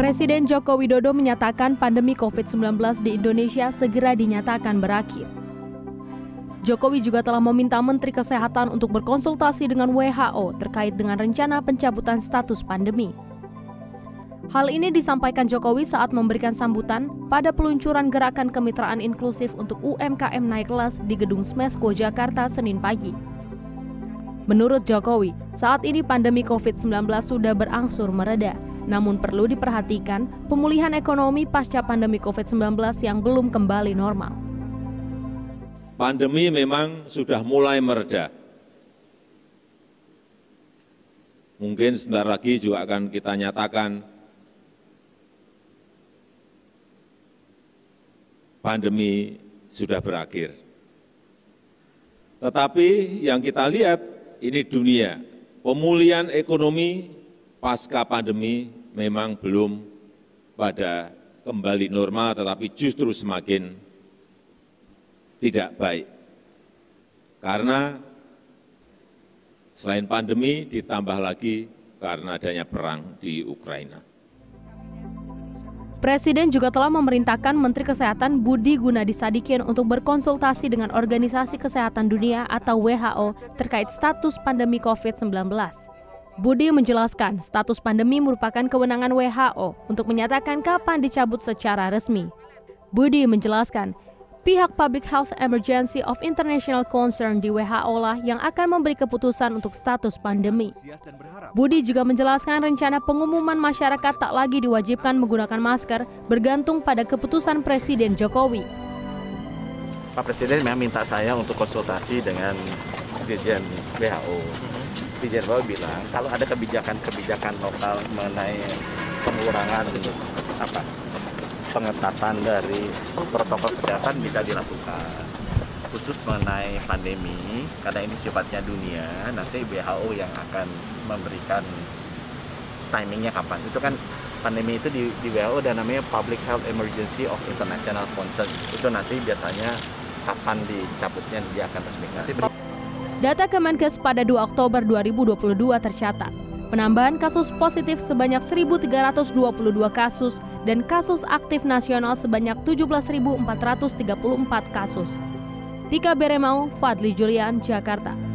Presiden Joko Widodo menyatakan pandemi COVID-19 di Indonesia segera dinyatakan berakhir. Jokowi juga telah meminta Menteri Kesehatan untuk berkonsultasi dengan WHO terkait dengan rencana pencabutan status pandemi. Hal ini disampaikan Jokowi saat memberikan sambutan pada peluncuran gerakan kemitraan inklusif untuk UMKM naik kelas di Gedung Smesko Jakarta Senin pagi. Menurut Jokowi, saat ini pandemi COVID-19 sudah berangsur mereda, namun perlu diperhatikan pemulihan ekonomi pasca pandemi COVID-19 yang belum kembali normal pandemi memang sudah mulai mereda. Mungkin sebentar lagi juga akan kita nyatakan pandemi sudah berakhir. Tetapi yang kita lihat ini dunia, pemulihan ekonomi pasca pandemi memang belum pada kembali normal tetapi justru semakin tidak baik. Karena selain pandemi ditambah lagi karena adanya perang di Ukraina. Presiden juga telah memerintahkan Menteri Kesehatan Budi Gunadi Sadikin untuk berkonsultasi dengan Organisasi Kesehatan Dunia atau WHO terkait status pandemi COVID-19. Budi menjelaskan status pandemi merupakan kewenangan WHO untuk menyatakan kapan dicabut secara resmi. Budi menjelaskan Pihak Public Health Emergency of International Concern di WHO lah yang akan memberi keputusan untuk status pandemi. Budi juga menjelaskan rencana pengumuman masyarakat tak lagi diwajibkan menggunakan masker bergantung pada keputusan Presiden Jokowi. Pak Presiden memang minta saya untuk konsultasi dengan Dirjen WHO. Dirjen WHO bilang kalau ada kebijakan-kebijakan lokal mengenai pengurangan apa pengetatan dari protokol kesehatan bisa dilakukan khusus mengenai pandemi karena ini sifatnya dunia. Nanti WHO yang akan memberikan timingnya kapan. Itu kan pandemi itu di, di WHO dan namanya Public Health Emergency of International Concern. Itu nanti biasanya kapan dicabutnya dia akan resmi nanti Data Kemenkes pada 2 Oktober 2022 tercatat penambahan kasus positif sebanyak 1.322 kasus dan kasus aktif nasional sebanyak 17.434 kasus. Tika Beremau, Fadli Julian, Jakarta.